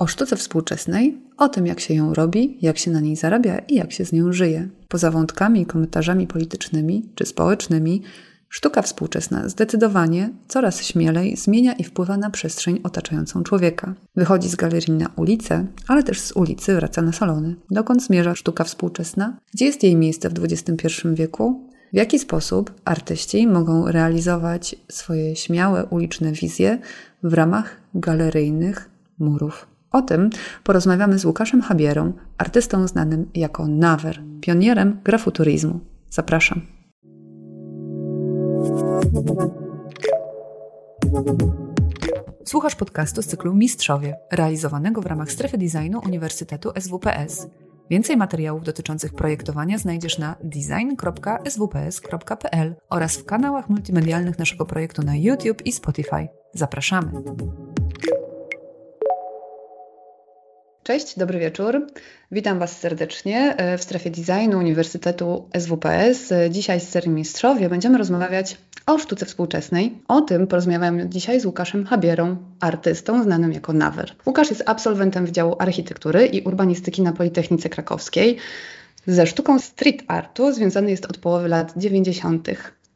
O sztuce współczesnej, o tym jak się ją robi, jak się na niej zarabia i jak się z nią żyje. Poza wątkami i komentarzami politycznymi czy społecznymi, sztuka współczesna zdecydowanie coraz śmielej zmienia i wpływa na przestrzeń otaczającą człowieka. Wychodzi z galerii na ulicę, ale też z ulicy wraca na salony. Dokąd zmierza sztuka współczesna? Gdzie jest jej miejsce w XXI wieku? W jaki sposób artyści mogą realizować swoje śmiałe uliczne wizje w ramach galeryjnych murów? O tym porozmawiamy z Łukaszem Habierą, artystą znanym jako Nawer, pionierem grafuturizmu. Zapraszam. Słuchasz podcastu z cyklu Mistrzowie, realizowanego w ramach strefy designu Uniwersytetu SWPS. Więcej materiałów dotyczących projektowania znajdziesz na design.swps.pl oraz w kanałach multimedialnych naszego projektu na YouTube i Spotify. Zapraszamy! Cześć, dobry wieczór. Witam Was serdecznie e, w strefie designu Uniwersytetu SWPS. Dzisiaj z serii Mistrzowie będziemy rozmawiać o sztuce współczesnej. O tym porozmawiamy dzisiaj z Łukaszem Habierą, artystą znanym jako Nawer. Łukasz jest absolwentem Wydziału Architektury i Urbanistyki na Politechnice Krakowskiej. Ze sztuką street artu związany jest od połowy lat 90.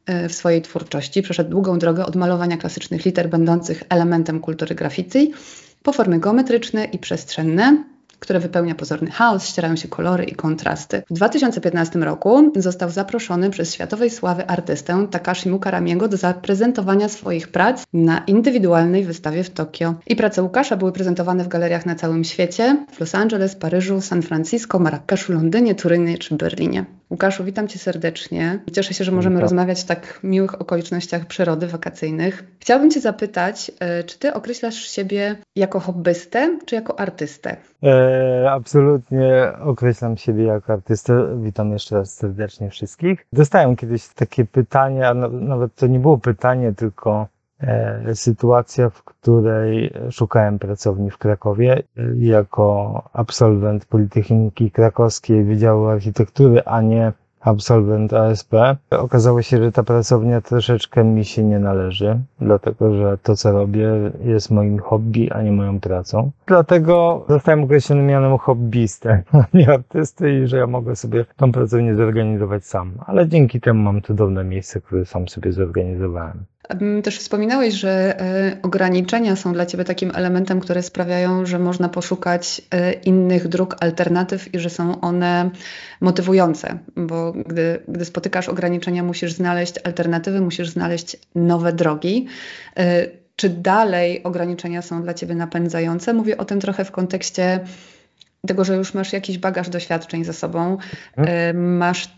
E, w swojej twórczości. Przeszedł długą drogę od malowania klasycznych liter będących elementem kultury graffiti po formy geometryczne i przestrzenne, które wypełnia pozorny chaos, ścierają się kolory i kontrasty. W 2015 roku został zaproszony przez światowej sławy artystę Takashi Mukaramiego do zaprezentowania swoich prac na indywidualnej wystawie w Tokio. I prace Łukasza były prezentowane w galeriach na całym świecie, w Los Angeles, Paryżu, San Francisco, Marrakeszu, Londynie, Turynie czy Berlinie. Łukaszu, witam Cię serdecznie. Cieszę się, że możemy rozmawiać w tak miłych okolicznościach przyrody wakacyjnych. Chciałabym Cię zapytać, e, czy Ty określasz siebie jako hobbystę, czy jako artystę? E, absolutnie określam siebie jako artystę. Witam jeszcze raz serdecznie wszystkich. Dostałem kiedyś takie pytanie, a nawet to nie było pytanie, tylko sytuacja, w której szukałem pracowni w Krakowie jako absolwent Politechniki Krakowskiej Wydziału Architektury, a nie absolwent ASP. Okazało się, że ta pracownia troszeczkę mi się nie należy, dlatego że to, co robię, jest moim hobby, a nie moją pracą. Dlatego zostałem określony mianem hobbystę, a nie artysty i że ja mogę sobie tą pracownię zorganizować sam. Ale dzięki temu mam cudowne miejsce, które sam sobie zorganizowałem. Też wspominałeś, że e, ograniczenia są dla Ciebie takim elementem, które sprawiają, że można poszukać e, innych dróg, alternatyw i że są one motywujące, bo gdy, gdy spotykasz ograniczenia, musisz znaleźć alternatywy, musisz znaleźć nowe drogi. E, czy dalej ograniczenia są dla Ciebie napędzające? Mówię o tym trochę w kontekście tego, że już masz jakiś bagaż doświadczeń ze sobą, mhm. masz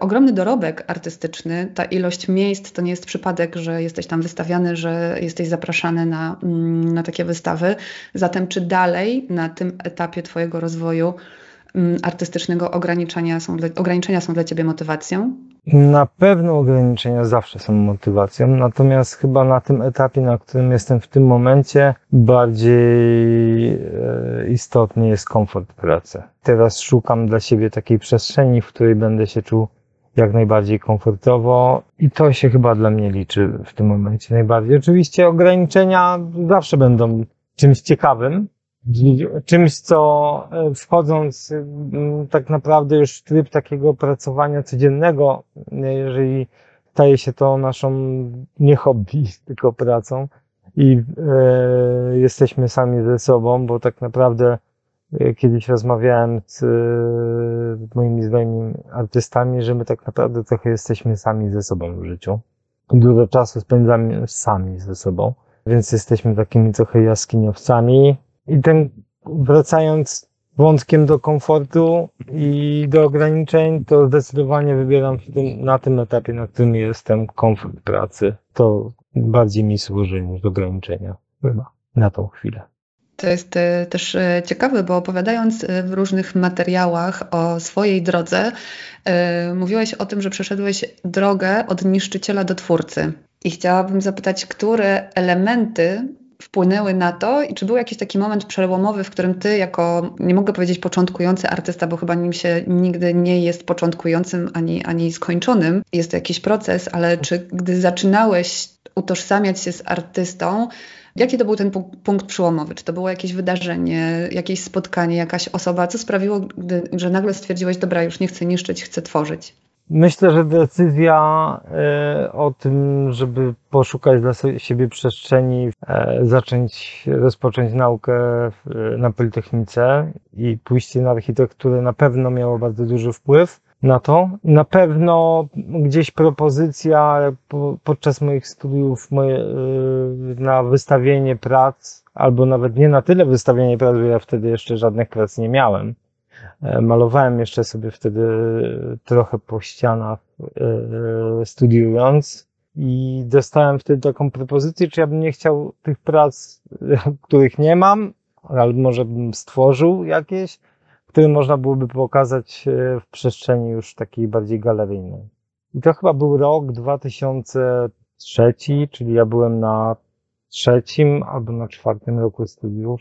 ogromny dorobek artystyczny. Ta ilość miejsc to nie jest przypadek, że jesteś tam wystawiany, że jesteś zapraszany na, mm, na takie wystawy. Zatem, czy dalej na tym etapie Twojego rozwoju mm, artystycznego ograniczenia są, dla, ograniczenia są dla Ciebie motywacją? Na pewno ograniczenia zawsze są motywacją, natomiast chyba na tym etapie, na którym jestem w tym momencie, bardziej e, istotny jest komfort pracy. Teraz szukam dla siebie takiej przestrzeni, w której będę się czuł jak najbardziej komfortowo i to się chyba dla mnie liczy w tym momencie najbardziej. Oczywiście ograniczenia zawsze będą czymś ciekawym, czymś, co e, wchodząc tak naprawdę już w tryb takiego pracowania codziennego, jeżeli staje się to naszą nie hobby, tylko pracą i e, jesteśmy sami ze sobą, bo tak naprawdę e, kiedyś rozmawiałem z, z moimi znajomymi artystami, że my tak naprawdę trochę jesteśmy sami ze sobą w życiu. Dużo czasu spędzamy sami ze sobą, więc jesteśmy takimi trochę jaskiniowcami, i ten, wracając wątkiem do komfortu i do ograniczeń, to zdecydowanie wybieram tym, na tym etapie, na którym jestem, komfort pracy. To bardziej mi służy niż ograniczenia. Chyba na tą chwilę. To jest e, też e, ciekawe, bo opowiadając e, w różnych materiałach o swojej drodze, mówiłeś o tym, że przeszedłeś drogę od niszczyciela do twórcy. I chciałabym zapytać, które elementy wpłynęły na to i czy był jakiś taki moment przełomowy, w którym ty jako, nie mogę powiedzieć początkujący artysta, bo chyba nim się nigdy nie jest początkującym ani, ani skończonym, jest to jakiś proces, ale czy gdy zaczynałeś utożsamiać się z artystą, Jaki to był ten punkt przełomowy? Czy to było jakieś wydarzenie, jakieś spotkanie, jakaś osoba? Co sprawiło, gdy, że nagle stwierdziłeś, dobra, już nie chcę niszczyć, chcę tworzyć? Myślę, że decyzja e, o tym, żeby poszukać dla siebie przestrzeni, e, zacząć, rozpocząć naukę na Politechnice i pójście na architekturę na pewno miało bardzo duży wpływ na to. Na pewno gdzieś propozycja podczas moich studiów e, na wystawienie prac, albo nawet nie na tyle wystawienie prac, bo ja wtedy jeszcze żadnych prac nie miałem E, malowałem jeszcze sobie wtedy trochę po ścianach e, studiując i dostałem wtedy taką propozycję, czy ja bym nie chciał tych prac, których nie mam, ale może bym stworzył jakieś, które można byłoby pokazać e, w przestrzeni już takiej bardziej galeryjnej. I to chyba był rok 2003, czyli ja byłem na trzecim albo na czwartym roku studiów,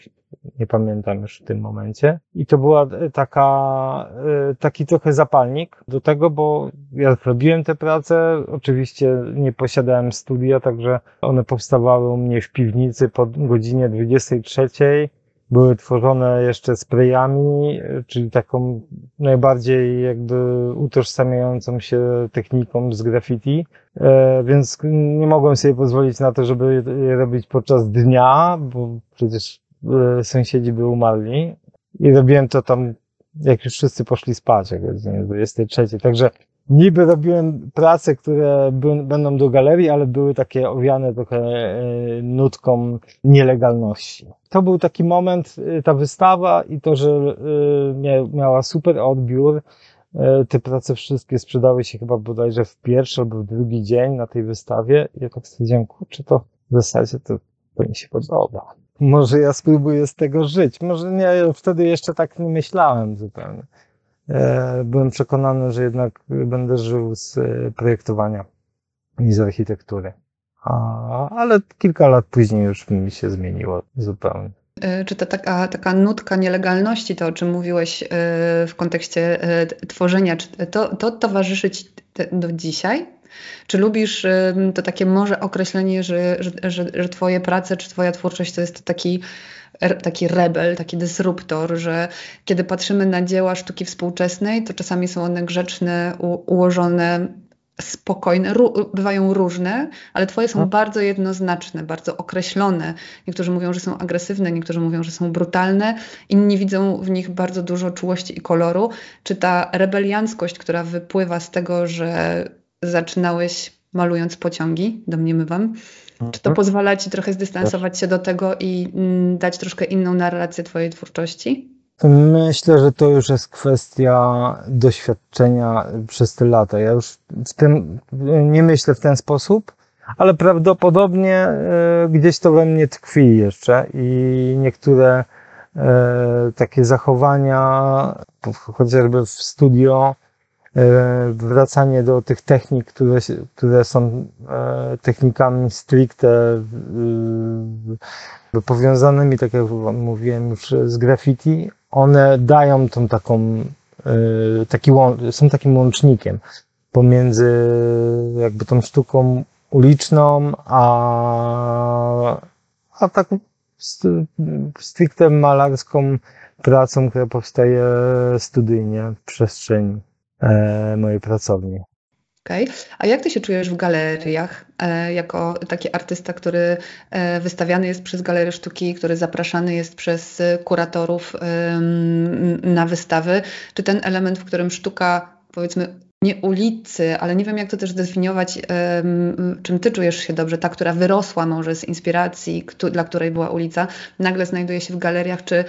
nie pamiętam już w tym momencie. I to była e, taka, e, taki trochę zapalnik do tego, bo ja zrobiłem tę pracę, oczywiście nie posiadałem studia, także one powstawały u mnie w piwnicy po godzinie 23 były tworzone jeszcze sprayami, czyli taką najbardziej jakby utożsamiającą się techniką z graffiti, e, więc nie mogłem sobie pozwolić na to, żeby je robić podczas dnia, bo przecież e, sąsiedzi by umarli i robiłem to tam, jak już wszyscy poszli spać, jak jest 23. Także niby robiłem prace, które by, będą do galerii, ale były takie owiane trochę e, nutką nielegalności. To był taki moment, e, ta wystawa i to, że e, miała super odbiór. Te prace wszystkie sprzedały się chyba bodajże w pierwszy albo w drugi dzień na tej wystawie. I ja tak stwierdziłem, kurczę, to w zasadzie to, to mi się podoba. Może ja spróbuję z tego żyć. Może nie, wtedy jeszcze tak nie myślałem zupełnie. E, byłem przekonany, że jednak będę żył z e, projektowania i z architektury. Ale kilka lat później już mi się zmieniło zupełnie. E, czy to taka, taka nutka nielegalności, to o czym mówiłeś w kontekście tworzenia, czy to, to towarzyszy Ci do dzisiaj? Czy lubisz to takie może określenie, że, że, że, że Twoje prace, czy Twoja twórczość to jest taki taki rebel, taki dysruptor, że kiedy patrzymy na dzieła sztuki współczesnej, to czasami są one grzeczne, ułożone, spokojne, bywają różne, ale twoje są no. bardzo jednoznaczne, bardzo określone. Niektórzy mówią, że są agresywne, niektórzy mówią, że są brutalne, inni widzą w nich bardzo dużo czułości i koloru. Czy ta rebelianckość, która wypływa z tego, że zaczynałeś malując pociągi, domniemywam, czy to mhm. pozwala ci trochę zdystansować się do tego i mm, dać troszkę inną narrację twojej twórczości? Myślę, że to już jest kwestia doświadczenia przez te lata. Ja już w tym nie myślę w ten sposób, ale prawdopodobnie e, gdzieś to we mnie tkwi jeszcze i niektóre e, takie zachowania, chociażby w studio, wracanie do tych technik, które, które są e, technikami stricte e, powiązanymi, tak jak mówiłem już, z graffiti, one dają tą taką, taki, są takim łącznikiem pomiędzy jakby tą sztuką uliczną, a, a taką stricte malarską pracą, która powstaje studyjnie w przestrzeni. E, mojej pracowni. Okay. A jak ty się czujesz w galeriach, e, jako taki artysta, który e, wystawiany jest przez galerię sztuki, który zapraszany jest przez kuratorów na wystawy? Czy ten element, w którym sztuka, powiedzmy, nie ulicy, ale nie wiem jak to też zdefiniować, czym ty czujesz się dobrze, ta, która wyrosła może z inspiracji, dla której była ulica, nagle znajduje się w galeriach, czy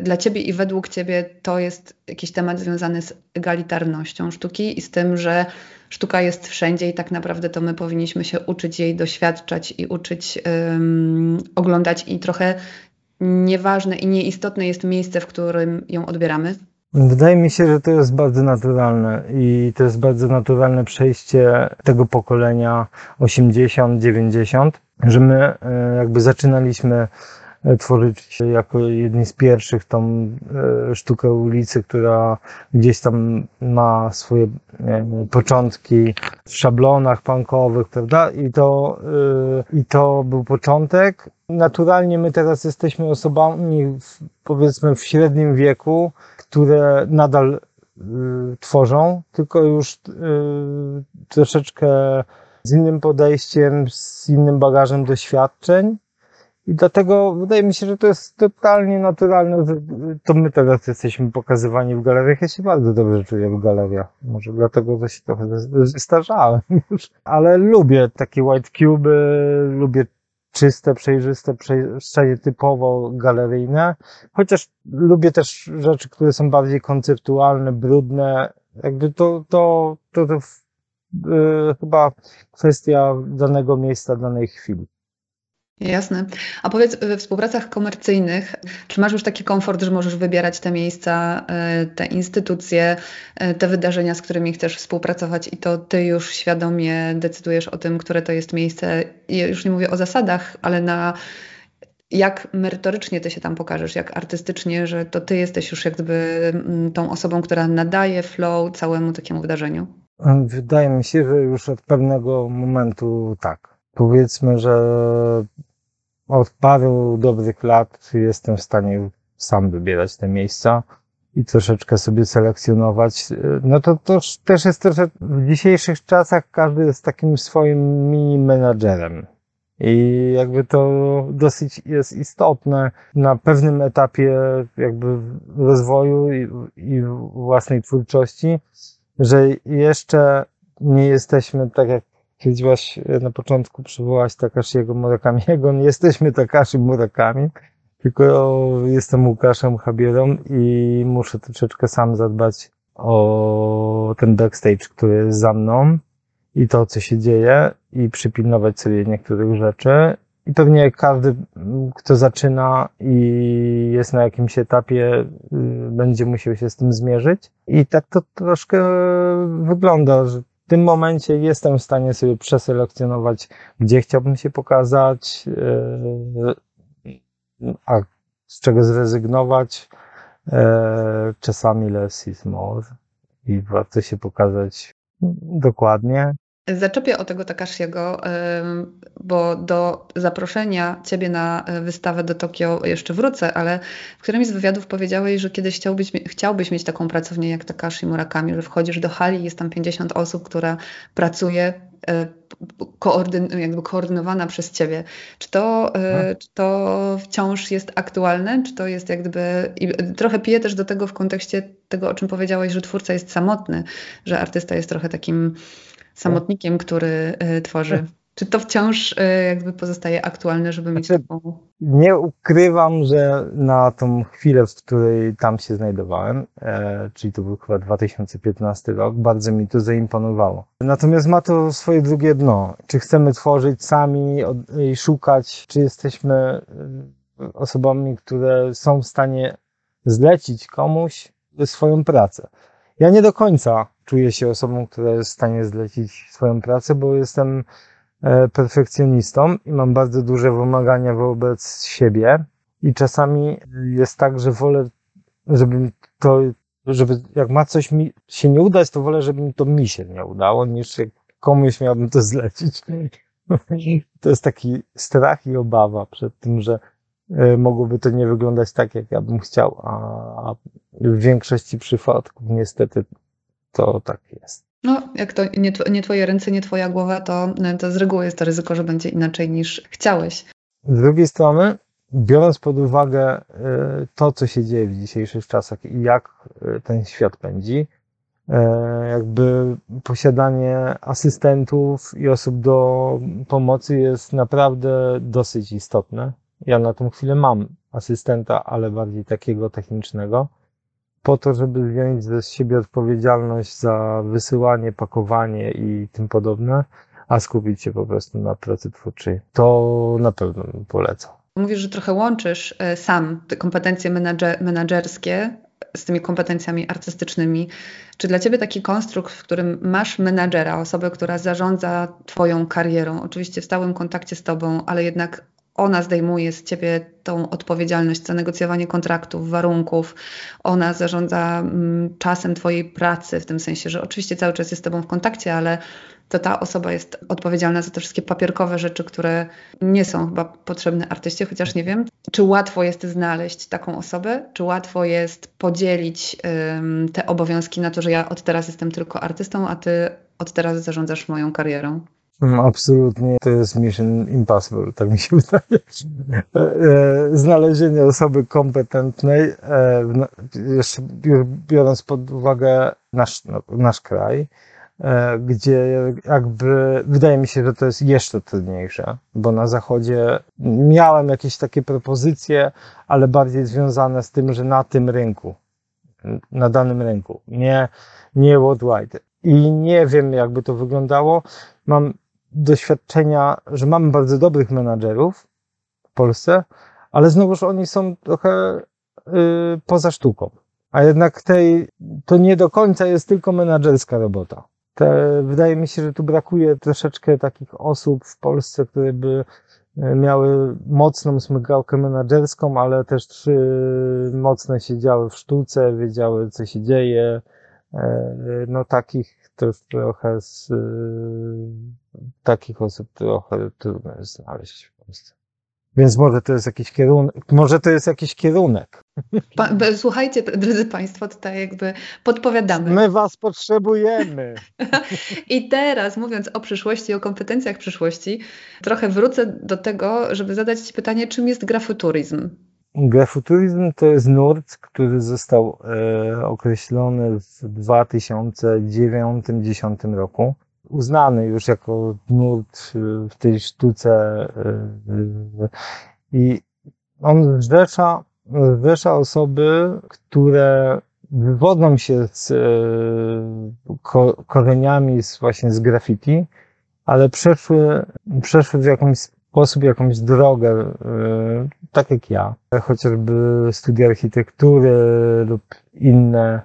dla Ciebie i według Ciebie to jest jakiś temat związany z egalitarnością sztuki i z tym, że sztuka jest wszędzie i tak naprawdę to my powinniśmy się uczyć jej doświadczać i uczyć um, oglądać i trochę nieważne i nieistotne jest miejsce, w którym ją odbieramy? Wydaje mi się, że to jest bardzo naturalne i to jest bardzo naturalne przejście tego pokolenia 80-90, że my e, jakby zaczynaliśmy tworzyć jako jedni z pierwszych tą e, sztukę ulicy, która gdzieś tam ma swoje początki w szablonach punkowych, prawda? I to, i to był początek. Naturalnie my teraz jesteśmy osobami, powiedzmy, w średnim wieku, które nadal tworzą, tylko już troszeczkę z innym podejściem, z innym bagażem doświadczeń. I dlatego wydaje mi się, że to jest totalnie naturalne, że to my teraz jesteśmy pokazywani w galeriach. Ja się bardzo dobrze czuję w galeriach. Może dlatego, że się trochę zestarzałem już. Ale lubię takie white cube, lubię czyste, przejrzyste przestrzenie typowo galeryjne. Chociaż lubię też rzeczy, które są bardziej konceptualne, brudne. Jakby to, to, to, to Y, chyba kwestia danego miejsca, danej chwili. Jasne. A powiedz, we współpracach komercyjnych, czy masz już taki komfort, że możesz wybierać te miejsca, y, te instytucje, y, te wydarzenia, z którymi chcesz współpracować i to ty już świadomie decydujesz o tym, które to jest miejsce? I już nie mówię o zasadach, ale na jak merytorycznie ty się tam pokażesz, jak artystycznie, że to ty jesteś już jakby mm, tą osobą, która nadaje flow całemu takiemu wydarzeniu. Wydaje mi się, że już od pewnego momentu tak. Powiedzmy, że od paru dobrych lat jestem w stanie sam wybierać te miejsca i troszeczkę sobie selekcjonować. No to, to też jest troszeczkę, w dzisiejszych czasach każdy jest takim swoim mini menadżerem. I jakby to dosyć jest istotne na pewnym etapie jakby rozwoju i, i własnej twórczości, że jeszcze nie jesteśmy, tak jak powiedziałaś na początku, przywołałaś Takashiego Murakamiego, nie jesteśmy Takashi Murakami, tylko jestem Łukaszem Habierą i muszę troszeczkę sam zadbać o ten backstage, który jest za mną i to, co się dzieje i przypilnować sobie niektórych rzeczy. I pewnie każdy, kto zaczyna i jest na jakimś etapie, y, będzie musiał się z tym zmierzyć. I tak to troszkę wygląda, że w tym momencie jestem w stanie sobie przeselekcjonować, gdzie chciałbym się pokazać, y, a z czego zrezygnować. Y, czasami less is more i warto się pokazać dokładnie. Zaczepię o tego Takashiego, bo do zaproszenia Ciebie na e, wystawę do Tokio jeszcze wrócę, ale w którymś z wywiadów powiedziałeś, że kiedyś chciałbyś, chciałbyś mieć taką pracownię jak Takashi Murakami, że wchodzisz do hali, jest tam 50 osób, która pracuje e, koordyn, jakby koordynowana przez Ciebie. Czy to, e, mhm. czy to wciąż jest aktualne? Czy to jest jak gdyby... I trochę piję też do tego w kontekście tego, o czym powiedziałeś, że twórca jest samotny, że artysta jest trochę takim samotnikiem, który y, tworzy. Czy to wciąż y, jakby pozostaje aktualne, żeby mieć znaczy, taką... Nie ukrywam, że na tą chwilę, w której tam się znajdowałem, e, czyli to był chyba 2015 rok, bardzo mi to zaimponowało. Natomiast ma to swoje drugie dno. Czy chcemy tworzyć sami i szukać, czy jesteśmy y, osobami, które są w stanie zlecić komuś swoją pracę. Ja nie do końca czuję się osobą, która jest w stanie zlecić swoją pracę, bo jestem e, perfekcjonistą i mam bardzo duże wymagania wobec siebie. I czasami jest tak, że wolę, żeby to, żeby jak ma coś mi się nie udać, to wolę, żeby to mi się nie udało, niż jak komuś miałbym to zlecić. To jest taki strach i obawa przed tym, że e, mogłoby to nie wyglądać tak, jak ja bym chciał, a w większości przypadków niestety to tak jest. No, jak to nie, nie twoje ręce, nie twoja głowa, to, to z reguły jest to ryzyko, że będzie inaczej niż chciałeś. Z drugiej strony, biorąc pod uwagę y, to, co się dzieje w dzisiejszych czasach i jak ten świat pędzi, jakby posiadanie asystentów i osób do pomocy jest naprawdę dosyć istotne. Ja na tą chwilę mam asystenta, ale bardziej takiego technicznego po to, żeby wziąć ze siebie odpowiedzialność za wysyłanie, pakowanie i tym podobne, a skupić się po prostu na pracy twórczej. To na pewno bym polecał. Mówisz, że trochę łączysz e, sam te kompetencje menadżer, menadżerskie z tymi kompetencjami artystycznymi. Czy dla Ciebie taki konstrukt, w którym masz menadżera, osobę, która zarządza Twoją karierą, oczywiście w stałym kontakcie z Tobą, ale jednak ona zdejmuje z ciebie tą odpowiedzialność za negocjowanie kontraktów, warunków, ona zarządza mm, czasem twojej pracy, w tym sensie, że oczywiście cały czas jest z tobą w kontakcie, ale to ta osoba jest odpowiedzialna za te wszystkie papierkowe rzeczy, które nie są chyba potrzebne artyście, chociaż nie wiem, czy łatwo jest znaleźć taką osobę, czy łatwo jest podzielić um, te obowiązki na to, że ja od teraz jestem tylko artystą, a ty od teraz zarządzasz moją karierą. Mm, absolutnie to jest mission impossible, tak mi się wydaje. E, znalezienie osoby kompetentnej, e, jeszcze biorąc pod uwagę nasz, no, nasz kraj, e, gdzie jakby wydaje mi się, że to jest jeszcze trudniejsze, bo na zachodzie miałem jakieś takie propozycje, ale bardziej związane z tym, że na tym rynku, na danym rynku, nie, nie worldwide. I nie wiem, jakby to wyglądało. Mam doświadczenia, że mamy bardzo dobrych menadżerów w Polsce, ale znowuż oni są trochę y, poza sztuką. A jednak tej, to nie do końca jest tylko menadżerska robota. Te, wydaje mi się, że tu brakuje troszeczkę takich osób w Polsce, które by y, miały mocną smykałkę menadżerską, ale też y, mocno siedziały w sztuce, wiedziały, co się dzieje. Y, no takich to trochę z takich osób trochę trudno jest znaleźć w Polsce. Więc może to jest jakiś kierunek, może to jest jakiś kierunek. Pa, słuchajcie, drodzy Państwo, tutaj jakby podpowiadamy. My Was potrzebujemy. I teraz, mówiąc o przyszłości, o kompetencjach przyszłości, trochę wrócę do tego, żeby zadać Ci pytanie, czym jest grafuturizm? Grafuturizm to jest nurt, który został e, określony w 2009-2010 roku uznany już jako nurt w tej sztuce y, i on zrzesza, zrzesza osoby, które wywodzą się z y, korzeniami z, właśnie z graffiti, ale przeszły, przeszły w jakimś sposób, jakąś drogę, y, tak jak ja. Chociażby studia architektury lub inne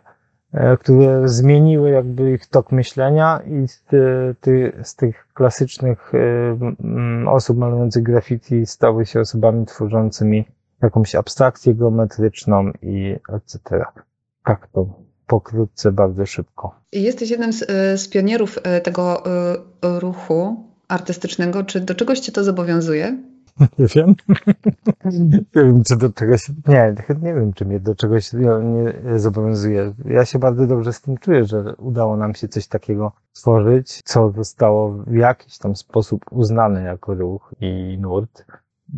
które zmieniły jakby ich tok myślenia i z, ty, z tych klasycznych e, osób malujących graffiti stały się osobami tworzącymi jakąś abstrakcję geometryczną i etc. Tak to pokrótce, bardzo szybko. Jesteś jednym z, e, z pionierów tego ruchu artystycznego. Czy do czegoś Cię to zobowiązuje? Nie wiem. nie wiem, czy do czegoś. Nie, nie wiem, czy mnie do czegoś nie zobowiązuje. Ja się bardzo dobrze z tym czuję, że udało nam się coś takiego stworzyć, co zostało w jakiś tam sposób uznane jako ruch i nurt.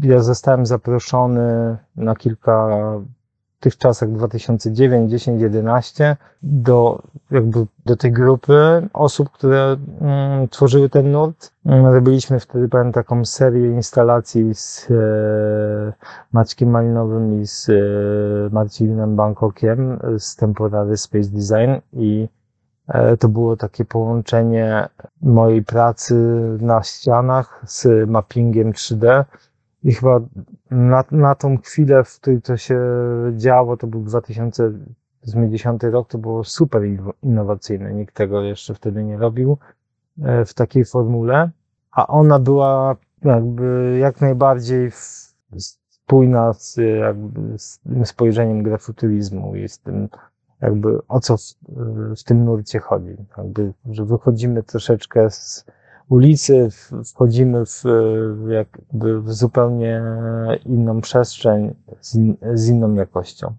Ja zostałem zaproszony na kilka tych czasach 2009, 10, 11 do, jakby do tej grupy osób, które mm, tworzyły ten nurt. Robiliśmy wtedy pamiętam taką serię instalacji z e, Maćkiem Malinowym i z e, Marcinem Bangkokiem z Temporary Space Design i e, to było takie połączenie mojej pracy na ścianach z mappingiem 3D i chyba na, na tą chwilę, w której to się działo, to był 2010 rok, to było super innowacyjne. Nikt tego jeszcze wtedy nie robił e, w takiej formule, a ona była jakby jak najbardziej spójna z, jakby z tym spojrzeniem grafutyzmu i z tym jakby o co w, w tym nurcie chodzi. Jakby, że wychodzimy troszeczkę z ulicy, wchodzimy w, jakby w zupełnie inną przestrzeń z, in, z inną jakością.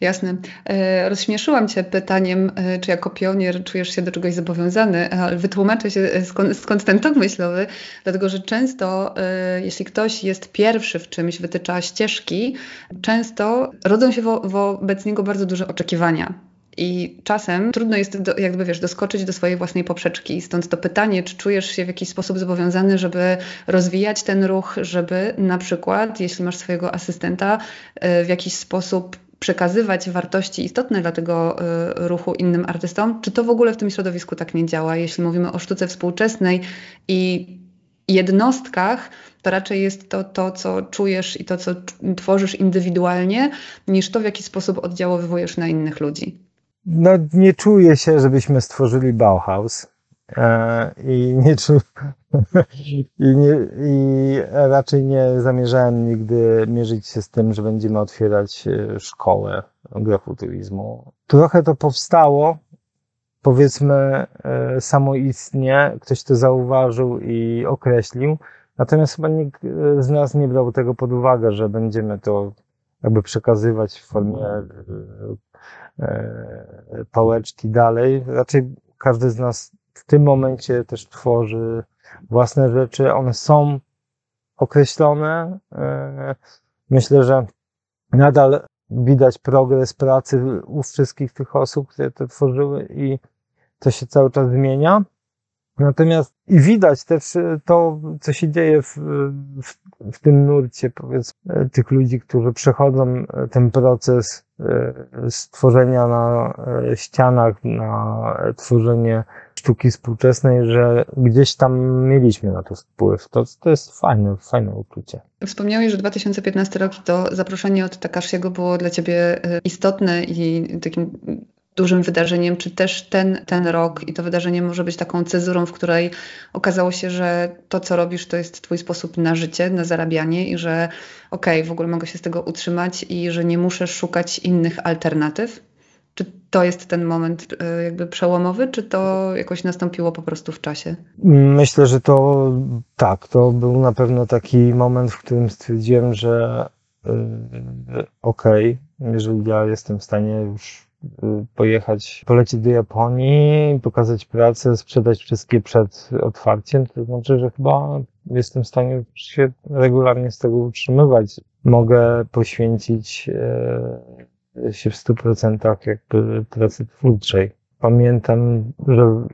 Jasne. E, rozśmieszyłam Cię pytaniem, e, czy jako pionier czujesz się do czegoś zobowiązany, ale wytłumaczę się e, skąd, skąd ten tok myślowy, dlatego że często, jeśli ktoś jest pierwszy w czymś, wytycza ścieżki, często rodzą się wo, wobec niego bardzo duże oczekiwania. I czasem trudno jest, do, jakby wiesz, doskoczyć do swojej własnej poprzeczki. Stąd to pytanie, czy czujesz się w jakiś sposób zobowiązany, żeby rozwijać ten ruch, żeby na przykład, jeśli masz swojego asystenta, e, w jakiś sposób przekazywać wartości istotne dla tego e, ruchu innym artystom, czy to w ogóle w tym środowisku tak nie działa? Jeśli mówimy o sztuce współczesnej i jednostkach, to raczej jest to, to, co czujesz i to, co tworzysz indywidualnie, niż to, w jaki sposób oddziaływujesz na innych ludzi. No, nie czuję się, żebyśmy stworzyli Bauhaus. e, i nie czu, i, nie, i raczej nie zamierzałem nigdy mierzyć się z tym, że będziemy otwierać e, szkołę grafuturizmu. Trochę to powstało, powiedzmy e, samoistnie, ktoś to zauważył i określił, natomiast chyba nikt z nas nie brał tego pod uwagę, że będziemy to jakby przekazywać w formie pałeczki dalej. Raczej każdy z nas w tym momencie też tworzy własne rzeczy. One są określone. E, myślę, że nadal widać progres pracy u wszystkich tych osób, które to tworzyły i to się cały czas zmienia. Natomiast i widać też to, co się dzieje w, w, w tym nurcie, powiedzmy, tych ludzi, którzy przechodzą ten proces e, stworzenia na e, ścianach, na tworzenie sztuki współczesnej, że gdzieś tam mieliśmy na to wpływ. To, to jest fajne, fajne uczucie. Wspomniałeś, że 2015 rok to zaproszenie od Takashiego było dla Ciebie e, istotne i takim dużym wydarzeniem, czy też ten, ten rok i to wydarzenie może być taką cezurą, w której okazało się, że to, co robisz, to jest Twój sposób na życie, na zarabianie i że okej, okay, w ogóle mogę się z tego utrzymać i że nie muszę szukać innych alternatyw? Czy to jest ten moment e, jakby przełomowy, czy to jakoś nastąpiło po prostu w czasie? Myślę, że to tak, to był na pewno taki moment, w którym stwierdziłem, że yy, okej, okay, jeżeli ja jestem w stanie już pojechać, polecieć do Japonii, pokazać pracę, sprzedać wszystkie przed otwarciem, to znaczy, że chyba jestem w stanie się regularnie z tego utrzymywać. Mogę poświęcić e, się w stu procentach jakby pracy twórczej. Pamiętam, że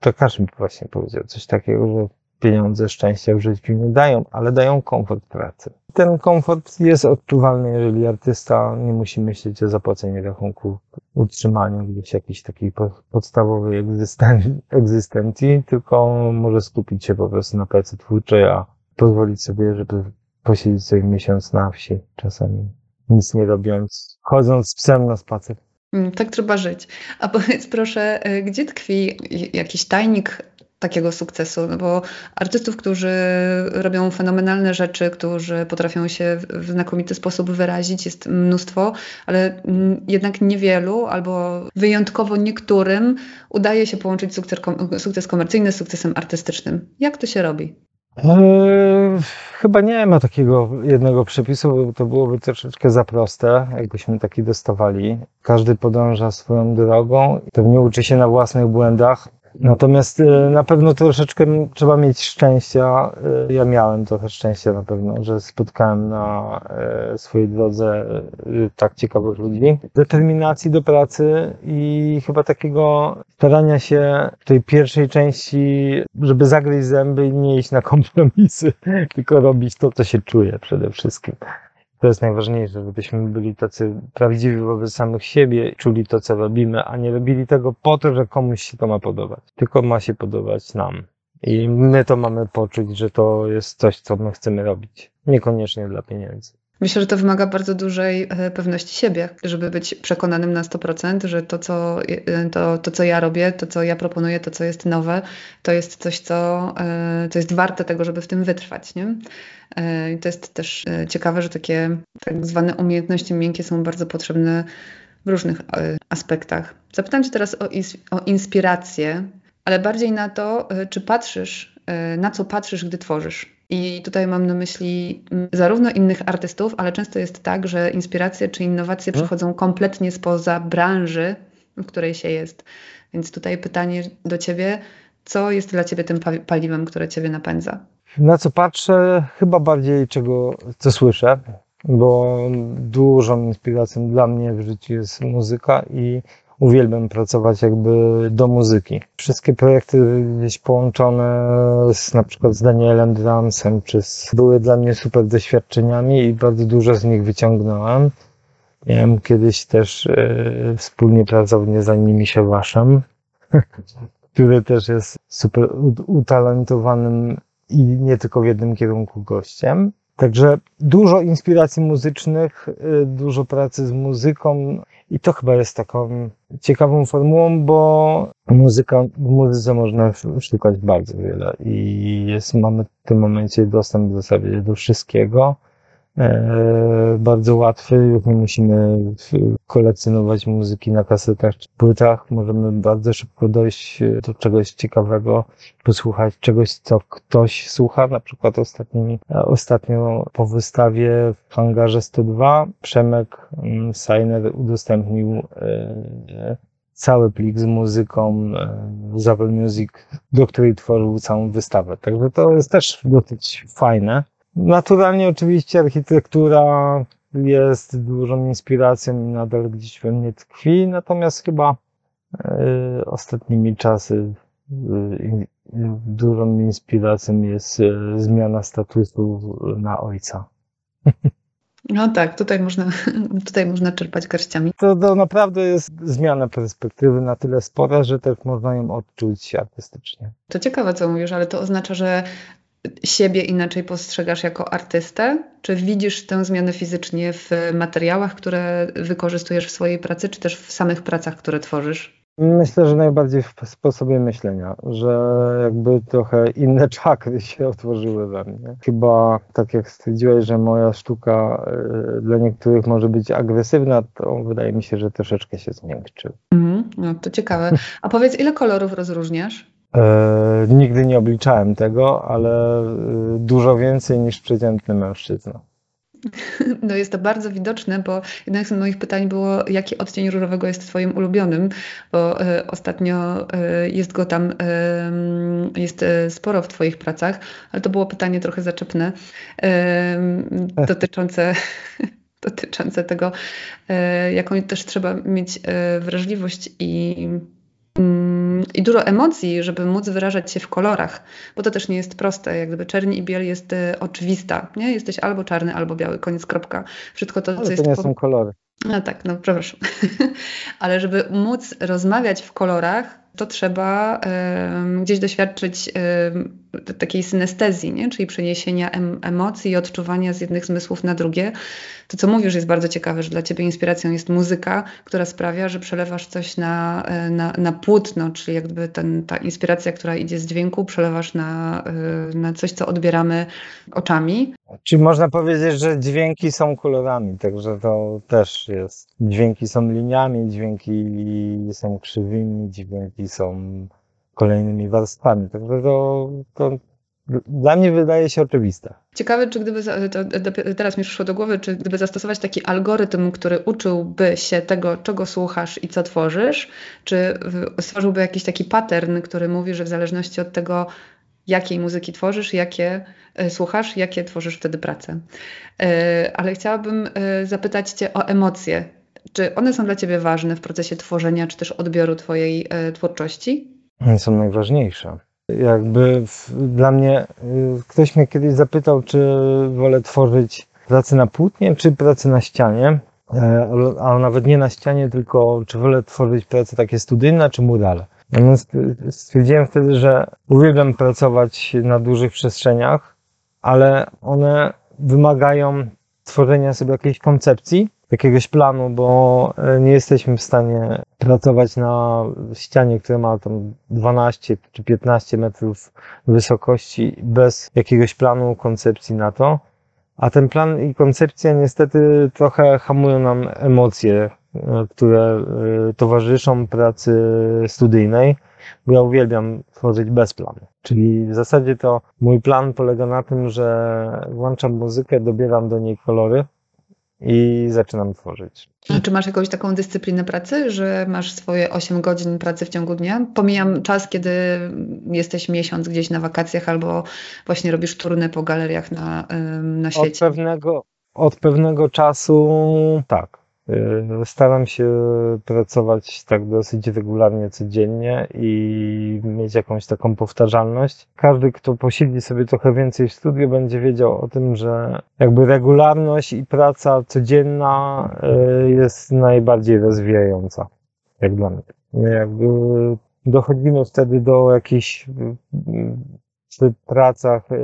Takashi mi właśnie powiedział coś takiego, że pieniądze szczęścia w życiu nie dają, ale dają komfort pracy. Ten komfort jest odczuwalny, jeżeli artysta nie musi myśleć o zapłaceniu rachunku, utrzymaniu gdzieś jakiejś takiej podstawowej egzystencji, tylko może skupić się po prostu na pracy twórczej, a pozwolić sobie, żeby posiedzieć sobie miesiąc na wsi, czasami nic nie robiąc, chodząc z psem na spacer. Mm, tak trzeba żyć. A powiedz proszę, y, gdzie tkwi jakiś tajnik takiego sukcesu, no bo artystów, którzy robią fenomenalne rzeczy, którzy potrafią się w znakomity sposób wyrazić, jest mnóstwo, ale jednak niewielu albo wyjątkowo niektórym udaje się połączyć sukces, sukces komercyjny z sukcesem artystycznym. Jak to się robi? Eee, chyba nie ma takiego jednego przepisu, bo to byłoby troszeczkę za proste, jakbyśmy taki dostawali. Każdy podąża swoją drogą, pewnie uczy się na własnych błędach. Natomiast y, na pewno troszeczkę trzeba mieć szczęścia. Y, ja miałem trochę szczęścia na pewno, że spotkałem na y, swojej drodze tak ciekawych ludzi. Determinacji do pracy i chyba takiego starania się w tej pierwszej części, żeby zagryźć zęby i nie iść na kompromisy, tylko robić to, co się czuje przede wszystkim. To jest najważniejsze, żebyśmy byli tacy prawdziwi wobec samych siebie, czuli to, co robimy, a nie robili tego po to, że komuś się to ma podobać. Tylko ma się podobać nam. I my to mamy poczuć, że to jest coś, co my chcemy robić. Niekoniecznie dla pieniędzy. Myślę, że to wymaga bardzo dużej e, pewności siebie, żeby być przekonanym na 100%, że to co, e, to, to, co ja robię, to, co ja proponuję, to, co jest nowe, to jest coś, co, e, co jest warte tego, żeby w tym wytrwać. Nie? I to jest też ciekawe, że takie tak zwane umiejętności miękkie są bardzo potrzebne w różnych aspektach. Zapytam Cię teraz o, o inspirację, ale bardziej na to, czy patrzysz, na co patrzysz, gdy tworzysz. I tutaj mam na myśli mm, zarówno innych artystów, ale często jest tak, że inspiracje czy innowacje hmm. przychodzą kompletnie spoza branży, w której się jest. Więc tutaj pytanie do Ciebie, co jest dla Ciebie tym paliwem, które Ciebie napędza? Na co patrzę, chyba bardziej czego, co słyszę, bo dużą inspiracją dla mnie w życiu jest muzyka i uwielbiam pracować jakby do muzyki. Wszystkie projekty gdzieś połączone z na przykład z Danielem Dramsem, czy z, były dla mnie super doświadczeniami i bardzo dużo z nich wyciągnąłem. Miałem kiedyś też e, wspólnie pracownię za nimi się Waszem, który też jest super utalentowanym i nie tylko w jednym kierunku gościem. Także dużo inspiracji muzycznych, y, dużo pracy z muzyką i to chyba jest taką ciekawą formułą, bo muzyka, w muzyce można szukać bardzo wiele i jest, mamy w tym momencie dostęp w zasadzie do wszystkiego. E, bardzo łatwy, już nie musimy kolekcjonować muzyki na kasetach czy płytach. Możemy bardzo szybko dojść do czegoś ciekawego, posłuchać czegoś, co ktoś słucha. Na przykład ostatni, ostatnio po wystawie w Hangarze 102 Przemek mm, Sajner udostępnił e, cały plik z muzyką e, z Apple Music, do której tworzył całą wystawę. Także to jest też dosyć fajne. Naturalnie oczywiście architektura jest dużą inspiracją i nadal gdzieś we mnie tkwi, natomiast chyba y, ostatnimi czasy y, dużą inspiracją jest y, zmiana statusu na ojca. No tak, tutaj można, tutaj można czerpać garściami. To, to naprawdę jest zmiana perspektywy na tyle spora, że też można ją odczuć artystycznie. To ciekawe, co mówisz, ale to oznacza, że siebie inaczej postrzegasz jako artystę? Czy widzisz tę zmianę fizycznie w materiałach, które wykorzystujesz w swojej pracy, czy też w samych pracach, które tworzysz? Myślę, że najbardziej w sposobie myślenia, że jakby trochę inne czakry się otworzyły we mnie. Chyba tak jak stwierdziłeś, że moja sztuka y, dla niektórych może być agresywna, to wydaje mi się, że troszeczkę się zmiękczy. Mm, no to ciekawe. A powiedz, ile kolorów rozróżniasz? E, nigdy nie obliczałem tego, ale e, dużo więcej niż przeciętny mężczyzna. No jest to bardzo widoczne, bo jedno z moich pytań było, jaki odcień różowego jest Twoim ulubionym, bo e, ostatnio jest go tam, jest sporo w Twoich pracach, ale to było pytanie trochę zaczepne, dotyczące, dotyczące tego, jaką też trzeba mieć wrażliwość i i dużo emocji, żeby móc wyrażać się w kolorach, bo to też nie jest proste. Jak gdyby czerń i biel jest y, oczywista. Nie? Jesteś albo czarny, albo biały, koniec, kropka. Wszystko to, Ale co to jest. nie są kolory. No tak, no przepraszam. Ale żeby móc rozmawiać w kolorach, to trzeba gdzieś doświadczyć takiej synestezji, nie? czyli przeniesienia em, emocji i odczuwania z jednych zmysłów na drugie. To, co mówisz, jest bardzo ciekawe, że dla ciebie inspiracją jest muzyka, która sprawia, że przelewasz coś na, e, na, na płótno, czyli jakby ten, ta inspiracja, która idzie z dźwięku, przelewasz na, e, na coś, co odbieramy oczami. Czyli można powiedzieć, że dźwięki są kolorami, także to też jest. Dźwięki są liniami, dźwięki są krzywymi, dźwięki są kolejnymi warstwami. Także to, to dla mnie wydaje się oczywiste. Ciekawe, czy gdyby, teraz mi przyszło do głowy, czy gdyby zastosować taki algorytm, który uczyłby się tego, czego słuchasz i co tworzysz, czy stworzyłby jakiś taki pattern, który mówi, że w zależności od tego, jakiej muzyki tworzysz, jakie e, słuchasz, jakie tworzysz wtedy pracę. E, ale chciałabym e, zapytać Cię o emocje. Czy one są dla Ciebie ważne w procesie tworzenia, czy też odbioru Twojej twórczości? One są najważniejsze. Jakby dla mnie, y, ktoś mnie kiedyś zapytał, czy wolę tworzyć pracę na płótnie, czy pracę na ścianie, e, a nawet nie na ścianie, tylko czy wolę tworzyć pracę takie studyjne, czy murale. Natomiast y, stwierdziłem wtedy, że uwielbiam pracować na dużych przestrzeniach, ale one wymagają tworzenia sobie jakiejś koncepcji, jakiegoś planu, bo e, nie jesteśmy w stanie pracować na ścianie, która ma tam 12 czy 15 metrów wysokości bez jakiegoś planu, koncepcji na to. A ten plan i koncepcja niestety trochę hamują nam emocje, e, które e, towarzyszą pracy studyjnej, bo ja uwielbiam tworzyć bez planu. Czyli w zasadzie to mój plan polega na tym, że włączam muzykę, dobieram do niej kolory, i zaczynam tworzyć. A czy masz jakąś taką dyscyplinę pracy, że masz swoje 8 godzin pracy w ciągu dnia? Pomijam czas, kiedy jesteś miesiąc gdzieś na wakacjach albo właśnie robisz turny po galeriach na, na świecie. Od pewnego, od pewnego czasu tak. Y, staram się pracować tak dosyć regularnie codziennie i mieć jakąś taką powtarzalność. Każdy, kto posiedzi sobie trochę więcej w studiu, będzie wiedział o tym, że jakby regularność i praca codzienna y, jest najbardziej rozwijająca, jak dla mnie. Jakby dochodzimy wtedy do jakichś przy pracach y,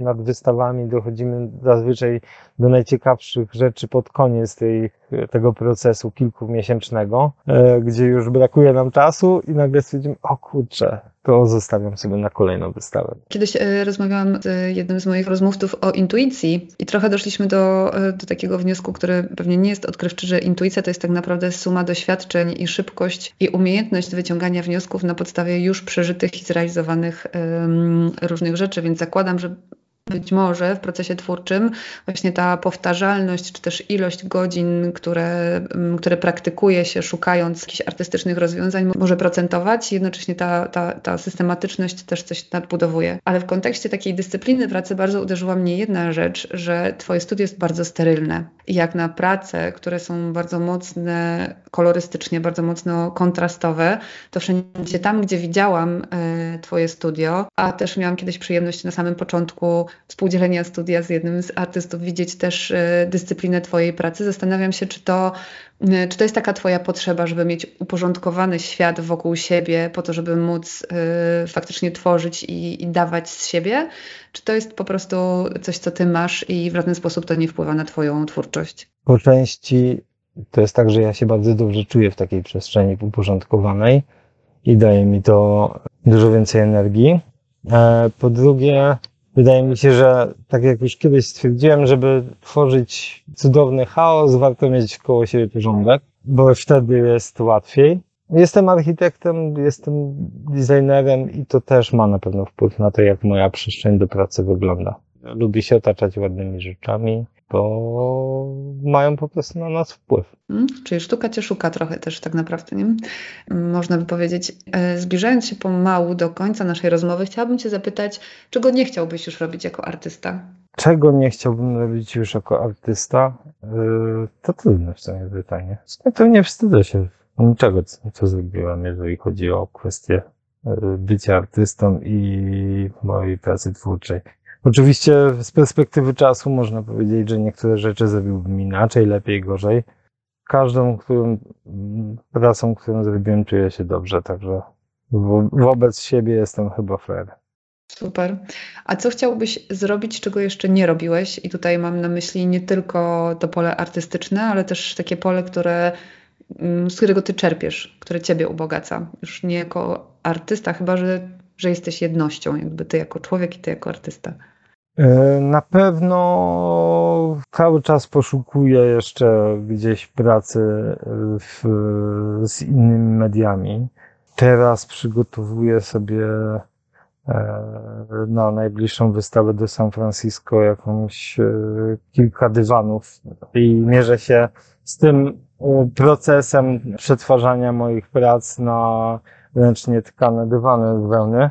nad wystawami dochodzimy zazwyczaj do najciekawszych rzeczy pod koniec tej, tego procesu kilkumiesięcznego, y, gdzie już brakuje nam czasu i nagle stwierdzimy, o kurczę, to zostawiam sobie na kolejną wystawę. Kiedyś e, rozmawiałam z jednym z moich rozmówców o intuicji i trochę doszliśmy do, e, do takiego wniosku, który pewnie nie jest odkrywczy, że intuicja to jest tak naprawdę suma doświadczeń i szybkość i umiejętność wyciągania wniosków na podstawie już przeżytych i zrealizowanych um, różnych rzeczy, więc zakładam, że być może w procesie twórczym właśnie ta powtarzalność, czy też ilość godzin, które, mm, które praktykuje się szukając jakichś artystycznych rozwiązań, może procentować. Jednocześnie ta, ta, ta systematyczność też coś nadbudowuje. Ale w kontekście takiej dyscypliny pracy bardzo uderzyła mnie jedna rzecz, że Twoje studio jest bardzo sterylne. I jak na prace, które są bardzo mocne kolorystycznie, bardzo mocno kontrastowe, to wszędzie tam, gdzie widziałam e, Twoje studio, a też miałam kiedyś przyjemność na samym początku współdzielenia studia z jednym z artystów, widzieć też e, dyscyplinę Twojej pracy. Zastanawiam się, czy to, e, czy to jest taka Twoja potrzeba, żeby mieć uporządkowany świat wokół siebie, po to, żeby móc y, faktycznie tworzyć i, i dawać z siebie, czy to jest po prostu coś, co Ty masz i w żaden sposób to nie wpływa na Twoją twórczość? Po części to jest tak, że ja się bardzo dobrze czuję w takiej przestrzeni uporządkowanej i daje mi to dużo więcej energii. Po drugie, Wydaje mi się, że tak jak już kiedyś stwierdziłem, żeby tworzyć cudowny chaos, warto mieć koło siebie porządek, bo wtedy jest łatwiej. Jestem architektem, jestem designerem i to też ma na pewno wpływ na to, jak moja przestrzeń do pracy wygląda. Lubię się otaczać ładnymi rzeczami, bo mają po prostu na nas wpływ. Hmm, czyli sztuka cię szuka trochę też tak naprawdę, nie? Można by powiedzieć. E, zbliżając się pomału do końca naszej rozmowy, chciałabym cię zapytać, czego nie chciałbyś już robić jako artysta? Czego nie chciałbym robić już jako artysta? E, to trudne w sumie pytanie. To nie wstydzę się niczego, co zrobiłem, jeżeli chodzi o kwestię e, bycia artystą i mojej pracy twórczej. Oczywiście z perspektywy czasu można powiedzieć, że niektóre rzeczy zrobiłbym inaczej, lepiej, gorzej. Każdą którą, pracą, którą zrobiłem, czuję się dobrze, także wo wobec siebie jestem chyba fair. Super. A co chciałbyś zrobić, czego jeszcze nie robiłeś? I tutaj mam na myśli nie tylko to pole artystyczne, ale też takie pole, które, mm, z którego ty czerpiesz, które ciebie ubogaca. Już nie jako artysta, chyba że że jesteś jednością, jakby ty jako człowiek i ty jako artysta? E, na pewno cały czas poszukuję jeszcze gdzieś pracy w, z innymi mediami. Teraz przygotowuję sobie e, na najbliższą wystawę do San Francisco jakąś e, kilka dywanów i mierzę się z tym procesem przetwarzania moich prac na ręcznie tkane dywany z wełny.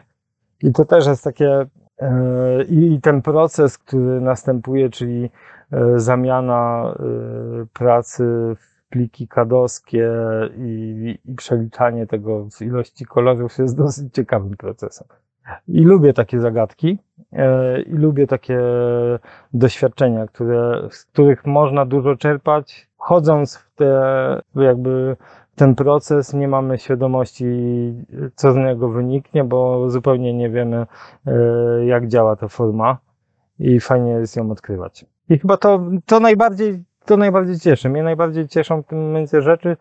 I to też jest takie, e, i ten proces, który następuje, czyli e, zamiana e, pracy w pliki kadowskie i, i przeliczanie tego w ilości kolorów jest dosyć ciekawym procesem. I lubię takie zagadki i lubię takie doświadczenia, które, z których można dużo czerpać, chodząc w te jakby ten proces, nie mamy świadomości, co z niego wyniknie, bo zupełnie nie wiemy, e, jak działa ta forma i fajnie jest ją odkrywać. I chyba to, to najbardziej, to najbardziej cieszy. Mnie najbardziej cieszą w tym momencie rzeczy, e,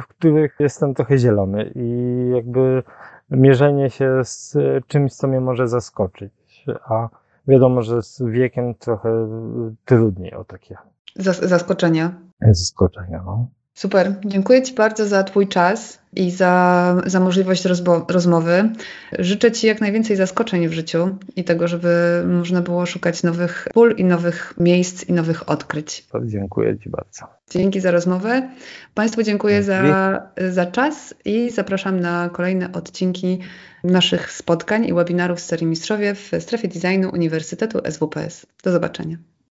w których jestem trochę zielony i jakby mierzenie się z czymś, co mnie może zaskoczyć. A wiadomo, że z wiekiem trochę trudniej o takie. Zaskoczenia. Zaskoczenia, no. Super, dziękuję Ci bardzo za Twój czas i za, za możliwość rozmowy. Życzę Ci jak najwięcej zaskoczeń w życiu i tego, żeby można było szukać nowych pól i nowych miejsc i nowych odkryć. Dziękuję Ci bardzo. Dzięki za rozmowę. Państwu dziękuję za, za czas i zapraszam na kolejne odcinki naszych spotkań i webinarów z serii Mistrzowie w strefie designu Uniwersytetu SWPS. Do zobaczenia.